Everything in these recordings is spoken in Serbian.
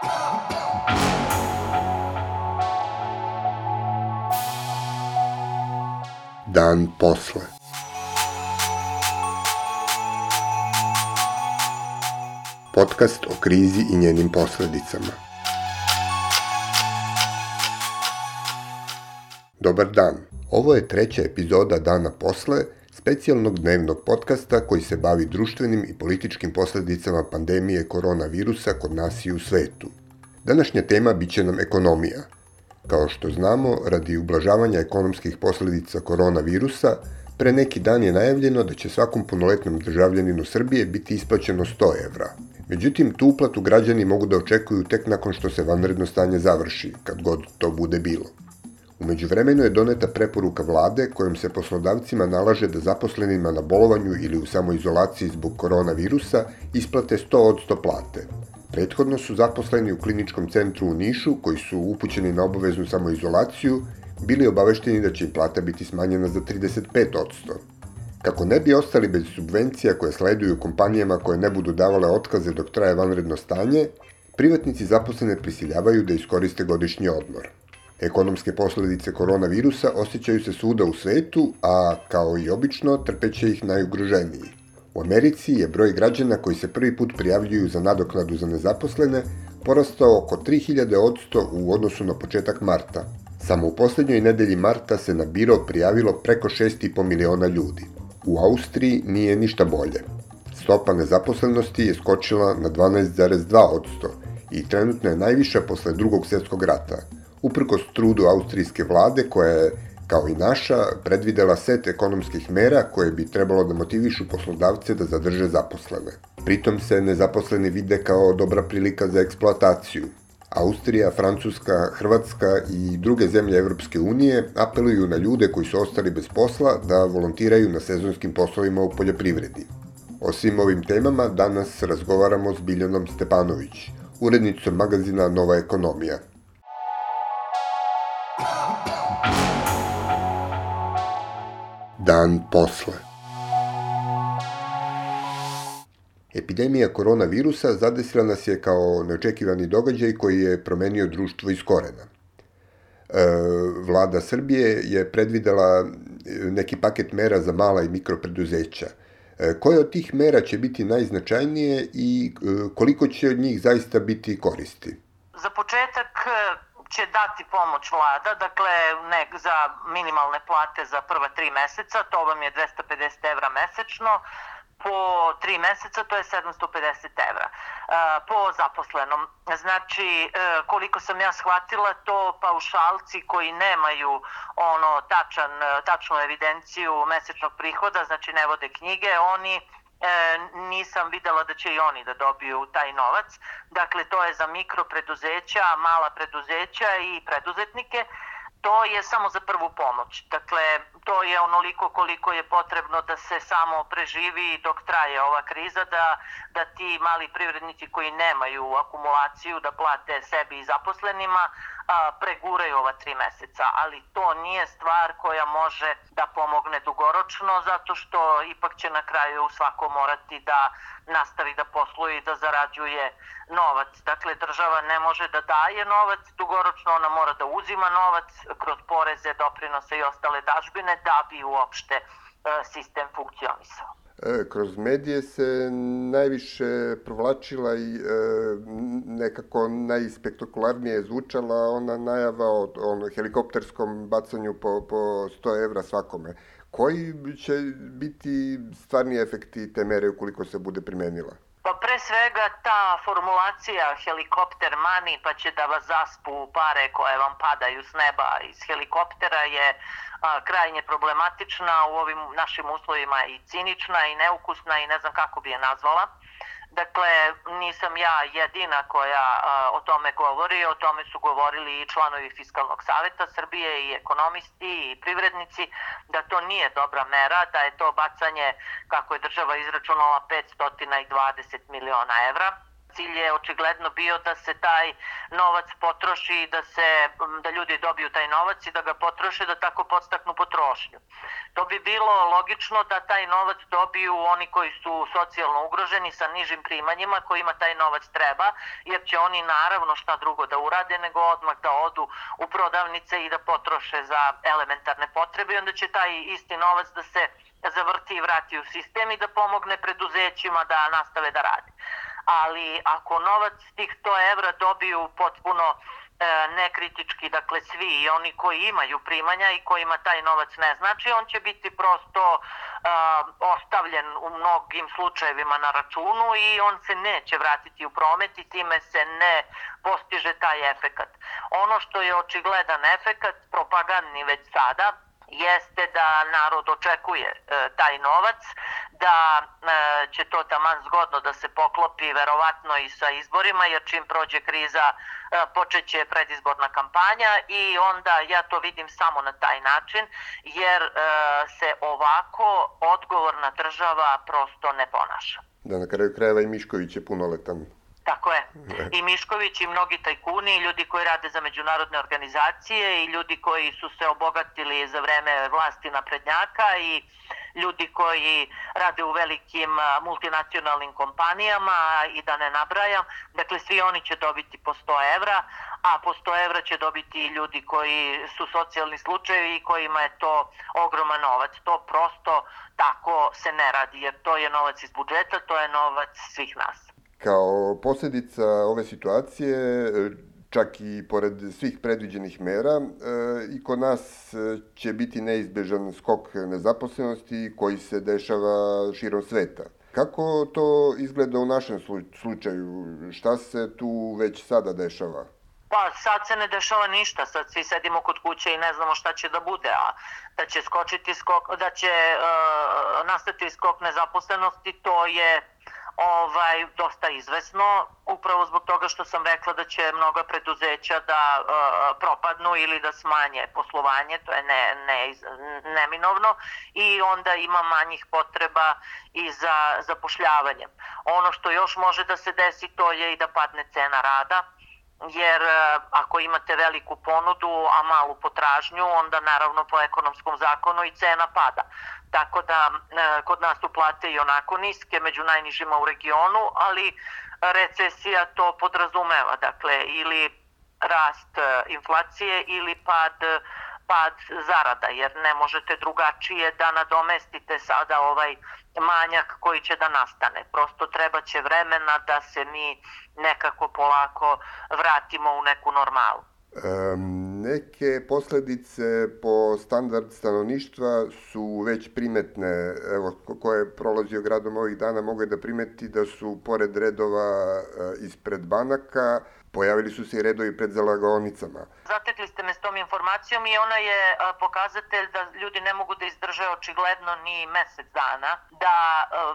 Dan posle. Podcast o krizi i njenim posledicama. Dobar dan. Ovo je treća epizoda Dana posle, specijalnog dnevnog podcasta koji se bavi društvenim i političkim posledicama pandemije koronavirusa kod nas i u svetu. Današnja tema biće nam ekonomija. Kao što znamo, radi ublažavanja ekonomskih posledica koronavirusa, pre neki dan je najavljeno da će svakom punoletnom državljaninu Srbije biti isplaćeno 100 evra. Međutim, tu uplatu građani mogu da očekuju tek nakon što se vanredno stanje završi, kad god to bude bilo. Umeđu vremenu je doneta preporuka vlade kojom se poslodavcima nalaže da zaposlenima na bolovanju ili u samoizolaciji zbog koronavirusa isplate 100 od 100 plate. Prethodno su zaposleni u kliničkom centru u Nišu, koji su upućeni na obaveznu samoizolaciju, bili obavešteni da će im plata biti smanjena za 35 od 100. Kako ne bi ostali bez subvencija koje sleduju kompanijama koje ne budu davale otkaze dok traje vanredno stanje, privatnici zaposlene prisiljavaju da iskoriste godišnji odmor. Ekonomske posledice koronavirusa osjećaju se svuda u svetu, a kao i obično trpeće ih najugroženiji. U Americi je broj građana koji se prvi put prijavljuju za nadoknadu za nezaposlene porastao oko 3000 odsto u odnosu na početak marta. Samo u poslednjoj nedelji marta se na biro prijavilo preko 6,5 miliona ljudi. U Austriji nije ništa bolje. Stopa nezaposlenosti je skočila na 12,2 odsto i trenutno je najviša posle drugog svjetskog rata – uprkos trudu austrijske vlade koja je kao i naša, predvidela set ekonomskih mera koje bi trebalo da motivišu poslodavce da zadrže zaposlene. Pritom se nezaposleni vide kao dobra prilika za eksploataciju. Austrija, Francuska, Hrvatska i druge zemlje Evropske unije apeluju na ljude koji su ostali bez posla da volontiraju na sezonskim poslovima u poljoprivredi. O svim ovim temama danas razgovaramo s Biljanom Stepanović, urednicom magazina Nova ekonomija – Dan posle. Epidemija koronavirusa zadesila nas je kao neočekivani događaj koji je promenio društvo iz korena. E, vlada Srbije je predvidela neki paket mera za mala i mikropreduzeća. E, koje od tih mera će biti najznačajnije i e, koliko će od njih zaista biti koristi? Za početak će dati pomoć vlada, dakle ne, za minimalne plate za prva tri meseca, to vam je 250 evra mesečno, po tri meseca to je 750 evra po zaposlenom. Znači, e, koliko sam ja shvatila, to paušalci koji nemaju ono tačan, tačnu evidenciju mesečnog prihoda, znači ne vode knjige, oni e, nisam videla da će i oni da dobiju taj novac. Dakle, to je za mikropreduzeća, mala preduzeća i preduzetnike. To je samo za prvu pomoć. Dakle, to je onoliko koliko je potrebno da se samo preživi dok traje ova kriza, da, da ti mali privrednici koji nemaju akumulaciju da plate sebi i zaposlenima, a, preguraju ova tri meseca, ali to nije stvar koja može da pomogne dugoročno, zato što ipak će na kraju svako morati da nastavi da posluje i da zarađuje novac. Dakle, država ne može da daje novac, dugoročno ona mora da uzima novac kroz poreze, doprinose i ostale dažbine da bi uopšte e, sistem funkcionisao. E, kroz medije se najviše provlačila i e, nekako najspektakularnije zvučala ona najava o ono, helikopterskom bacanju po, po 100 evra svakome. Koji će biti stvarni efekti te mere ukoliko se bude primenila? Pa pre svega ta formulacija helikopter mani pa će da vas zaspu pare koje vam padaju s neba iz helikoptera je a, krajnje problematična u ovim našim uslovima i cinična i neukusna i ne znam kako bi je nazvala. Dakle, nisam ja jedina koja a, o tome govori, o tome su govorili i članovi Fiskalnog saveta Srbije i ekonomisti i privrednici, da to nije dobra mera, da je to bacanje, kako je država izračunala, 520 miliona evra Cilj je očigledno bio da se taj novac potroši da, se, da ljudi dobiju taj novac i da ga potroše, da tako podstaknu potrošnju. To bi bilo logično da taj novac dobiju oni koji su socijalno ugroženi sa nižim primanjima, kojima taj novac treba, jer će oni naravno šta drugo da urade nego odmah da odu u prodavnice i da potroše za elementarne potrebe i onda će taj isti novac da se zavrti i vrati u sistem i da pomogne preduzećima da nastave da rade. Ali ako novac tih 100 evra dobiju potpuno e, nekritički, dakle svi i oni koji imaju primanja i kojima taj novac ne znači, on će biti prosto uh, ostavljen u mnogim slučajevima na računu i on se neće vratiti u promet i time se ne postiže taj efekat. Ono što je očigledan efekat, propagandni već sada, jeste da narod očekuje e, taj novac, da e, će to taman zgodno da se poklopi verovatno i sa izborima, jer čim prođe kriza e, počeće predizborna kampanja i onda ja to vidim samo na taj način, jer e, se ovako odgovorna država prosto ne ponaša. Da, na kraju krajeva i Mišković je punoletan. Tako je. I Mišković i mnogi tajkuni, i ljudi koji rade za međunarodne organizacije i ljudi koji su se obogatili za vreme vlasti naprednjaka i ljudi koji rade u velikim multinacionalnim kompanijama i da ne nabrajam. Dakle, svi oni će dobiti po 100 evra, a po 100 evra će dobiti ljudi koji su socijalni slučajevi i kojima je to ogroman novac. To prosto tako se ne radi, jer to je novac iz budžeta, to je novac svih nas. Kao posljedica ove situacije, čak i pored svih predviđenih mera, e, i kod nas e, će biti neizbežan skok nezaposlenosti koji se dešava širom sveta. Kako to izgleda u našem slučaju? Šta se tu već sada dešava? Pa sad se ne dešava ništa, sad svi sedimo kod kuće i ne znamo šta će da bude, a da će skočiti skok, da će uh, nastati skok nezaposlenosti, to je ovaj, dosta izvesno, upravo zbog toga što sam rekla da će mnoga preduzeća da uh, propadnu ili da smanje poslovanje, to je ne, ne, neminovno, i onda ima manjih potreba i za zapošljavanje. Ono što još može da se desi to je i da padne cena rada, jer e, ako imate veliku ponudu, a malu potražnju, onda naravno po ekonomskom zakonu i cena pada. Tako da e, kod nas su plate i onako niske, među najnižima u regionu, ali recesija to podrazumeva, dakle ili rast e, inflacije ili pad pad zarada, jer ne možete drugačije da nadomestite sada ovaj manjak koji će da nastane. Prosto treba će vremena da se mi nekako polako vratimo u neku normalu. Um, neke posledice po standard stanovništva su već primetne. Evo, ko je prolazio gradom ovih dana mogu da primeti da su pored redova ispred banaka Pojavili su se i redovi pred zalagaonicama. Zatekli ste me s tom informacijom i ona je pokazatelj da ljudi ne mogu da izdrže očigledno ni mesec dana, da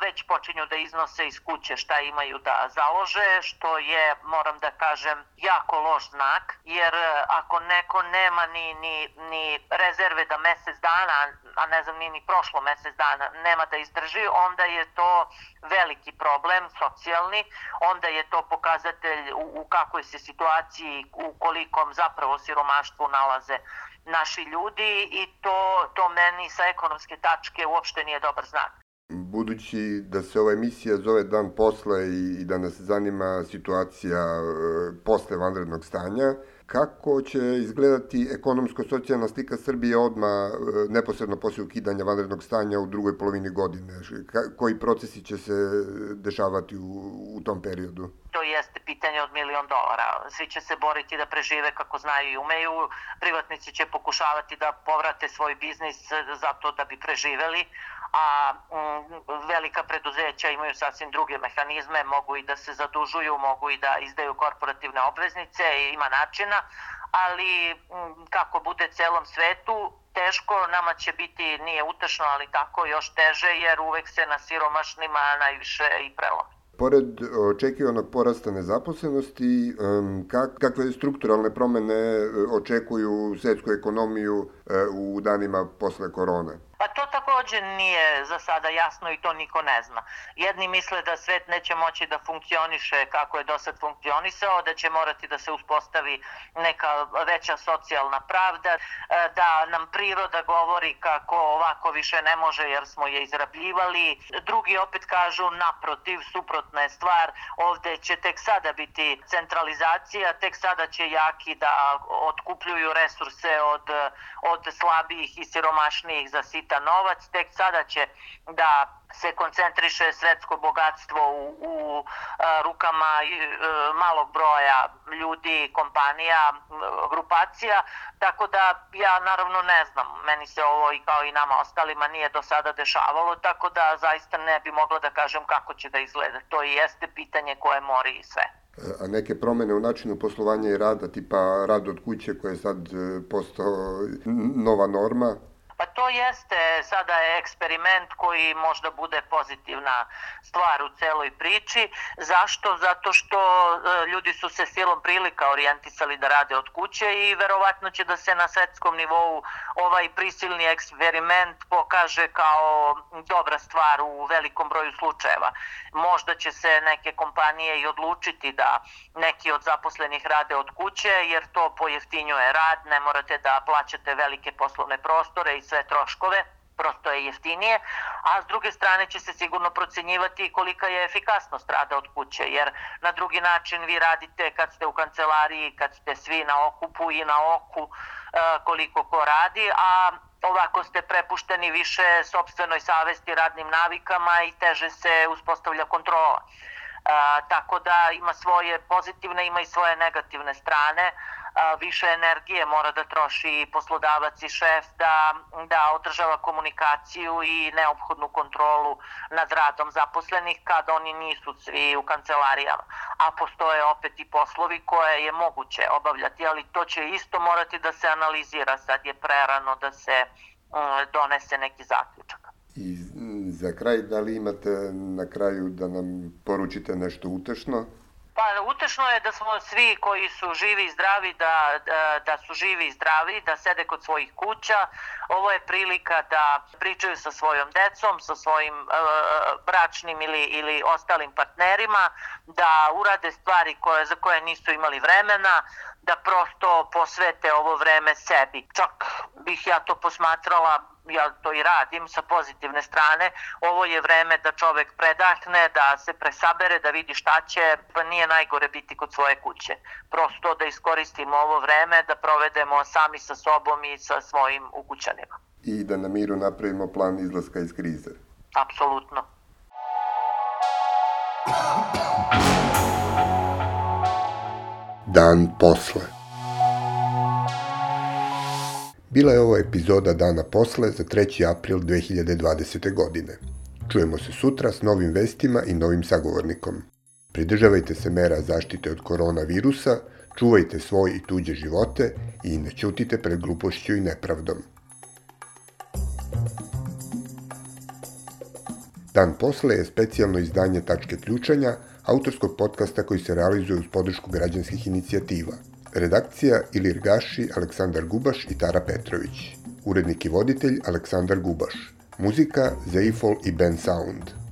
već počinju da iznose iz kuće šta imaju da založe, što je, moram da kažem, jako loš znak, jer ako neko nema ni, ni, ni rezerve da mesec dana, a ne znam ni, ni prošlo mesec dana, nema da izdrži, onda je to veliki problem socijalni, onda je to pokazatelj u, u kakvoj se situaciji u kolikom zapravo siromaštvu nalaze naši ljudi i to, to meni sa ekonomske tačke uopšte nije dobar znak. Budući da se ova emisija zove Dan posle i da nas zanima situacija e, posle vanrednog stanja, kako će izgledati ekonomsko-socijalna slika Srbije odma e, neposredno posle ukidanja vanrednog stanja u drugoj polovini godine? Koji procesi će se dešavati u, u tom periodu? To jeste pitanje od milion dolara. Svi će se boriti da prežive kako znaju i umeju. Privatnici će pokušavati da povrate svoj biznis zato da bi preživeli, a mm, velika preduzeća imaju sasvim druge mehanizme, mogu i da se zadužuju, mogu i da izdaju korporativne obveznice, ima načina, ali mm, kako bude celom svetu, teško, nama će biti, nije utešno, ali tako još teže, jer uvek se na siromašnima najviše i prelom. Pored očekivanog porasta nezaposlenosti, kakve strukturalne promene očekuju svetsku ekonomiju e, u danima posle korone? Pa to tako takođe nije za sada jasno i to niko ne zna. Jedni misle da svet neće moći da funkcioniše kako je do sad funkcionisao, da će morati da se uspostavi neka veća socijalna pravda, e, da nam priroda govori kako ovako više ne može jer smo je izrabljivali. Drugi opet kažu naprotiv, suprotna je stvar, ovde će tek sada biti centralizacija, tek sada će jaki da otkupljuju resurse od, od slabijih i siromašnijih za sitan novac, tek sada će da se koncentriše svetsko bogatstvo u, u a, rukama a, malog broja ljudi, kompanija, grupacija, tako da ja naravno ne znam, meni se ovo i kao i nama ostalima nije do sada dešavalo, tako da zaista ne bi mogla da kažem kako će da izgleda. To i jeste pitanje koje mori i sve a neke promene u načinu poslovanja i rada, tipa rad od kuće koje je sad e, postao nova norma, to jeste sada eksperiment koji možda bude pozitivna stvar u celoj priči. Zašto? Zato što e, ljudi su se silom prilika orijentisali da rade od kuće i verovatno će da se na svetskom nivou ovaj prisilni eksperiment pokaže kao dobra stvar u velikom broju slučajeva. Možda će se neke kompanije i odlučiti da neki od zaposlenih rade od kuće jer to pojeftinjuje rad, ne morate da plaćate velike poslovne prostore i sve troškove, prosto je jeftinije, a s druge strane će se sigurno procenjivati kolika je efikasnost rada od kuće, jer na drugi način vi radite kad ste u kancelariji, kad ste svi na okupu i na oku koliko ko radi, a ovako ste prepušteni više sobstvenoj savesti, radnim navikama i teže se uspostavlja kontrola. A, tako da ima svoje pozitivne, ima i svoje negativne strane više energije mora da troši poslodavac i šef da, da održava komunikaciju i neophodnu kontrolu nad radom zaposlenih kad oni nisu svi u kancelarijama. A postoje opet i poslovi koje je moguće obavljati, ali to će isto morati da se analizira. Sad je prerano da se donese neki zaključak. I za kraj, da li imate na kraju da nam poručite nešto utešno? Pa utešno je da smo svi koji su živi i zdravi, da, da, da su živi i zdravi, da sede kod svojih kuća. Ovo je prilika da pričaju sa svojom decom, sa svojim uh, bračnim ili, ili ostalim partnerima, da urade stvari koje, za koje nisu imali vremena, da prosto posvete ovo vreme sebi. Čak bih ja to posmatrala ja to i radim sa pozitivne strane, ovo je vreme da čovek predahne, da se presabere, da vidi šta će, pa nije najgore biti kod svoje kuće. Prosto da iskoristimo ovo vreme, da provedemo sami sa sobom i sa svojim ukućanima. I da na miru napravimo plan izlaska iz krize. Apsolutno. Dan posle. Bila je ovo epizoda dana posle za 3. april 2020. godine. Čujemo se sutra s novim vestima i novim sagovornikom. Pridržavajte se mera zaštite od koronavirusa, čuvajte svoj i tuđe živote i ne ćutite pred glupošću i nepravdom. Dan posle je specijalno izdanje Tačke ključanja, autorskog podcasta koji se realizuje uz podršku građanskih inicijativa – Redakcija Ilir Gaši, Aleksandar Gubaš i Tara Petrović. Urednik i voditelj Aleksandar Gubaš. Muzika Zeifol i Ben Sound.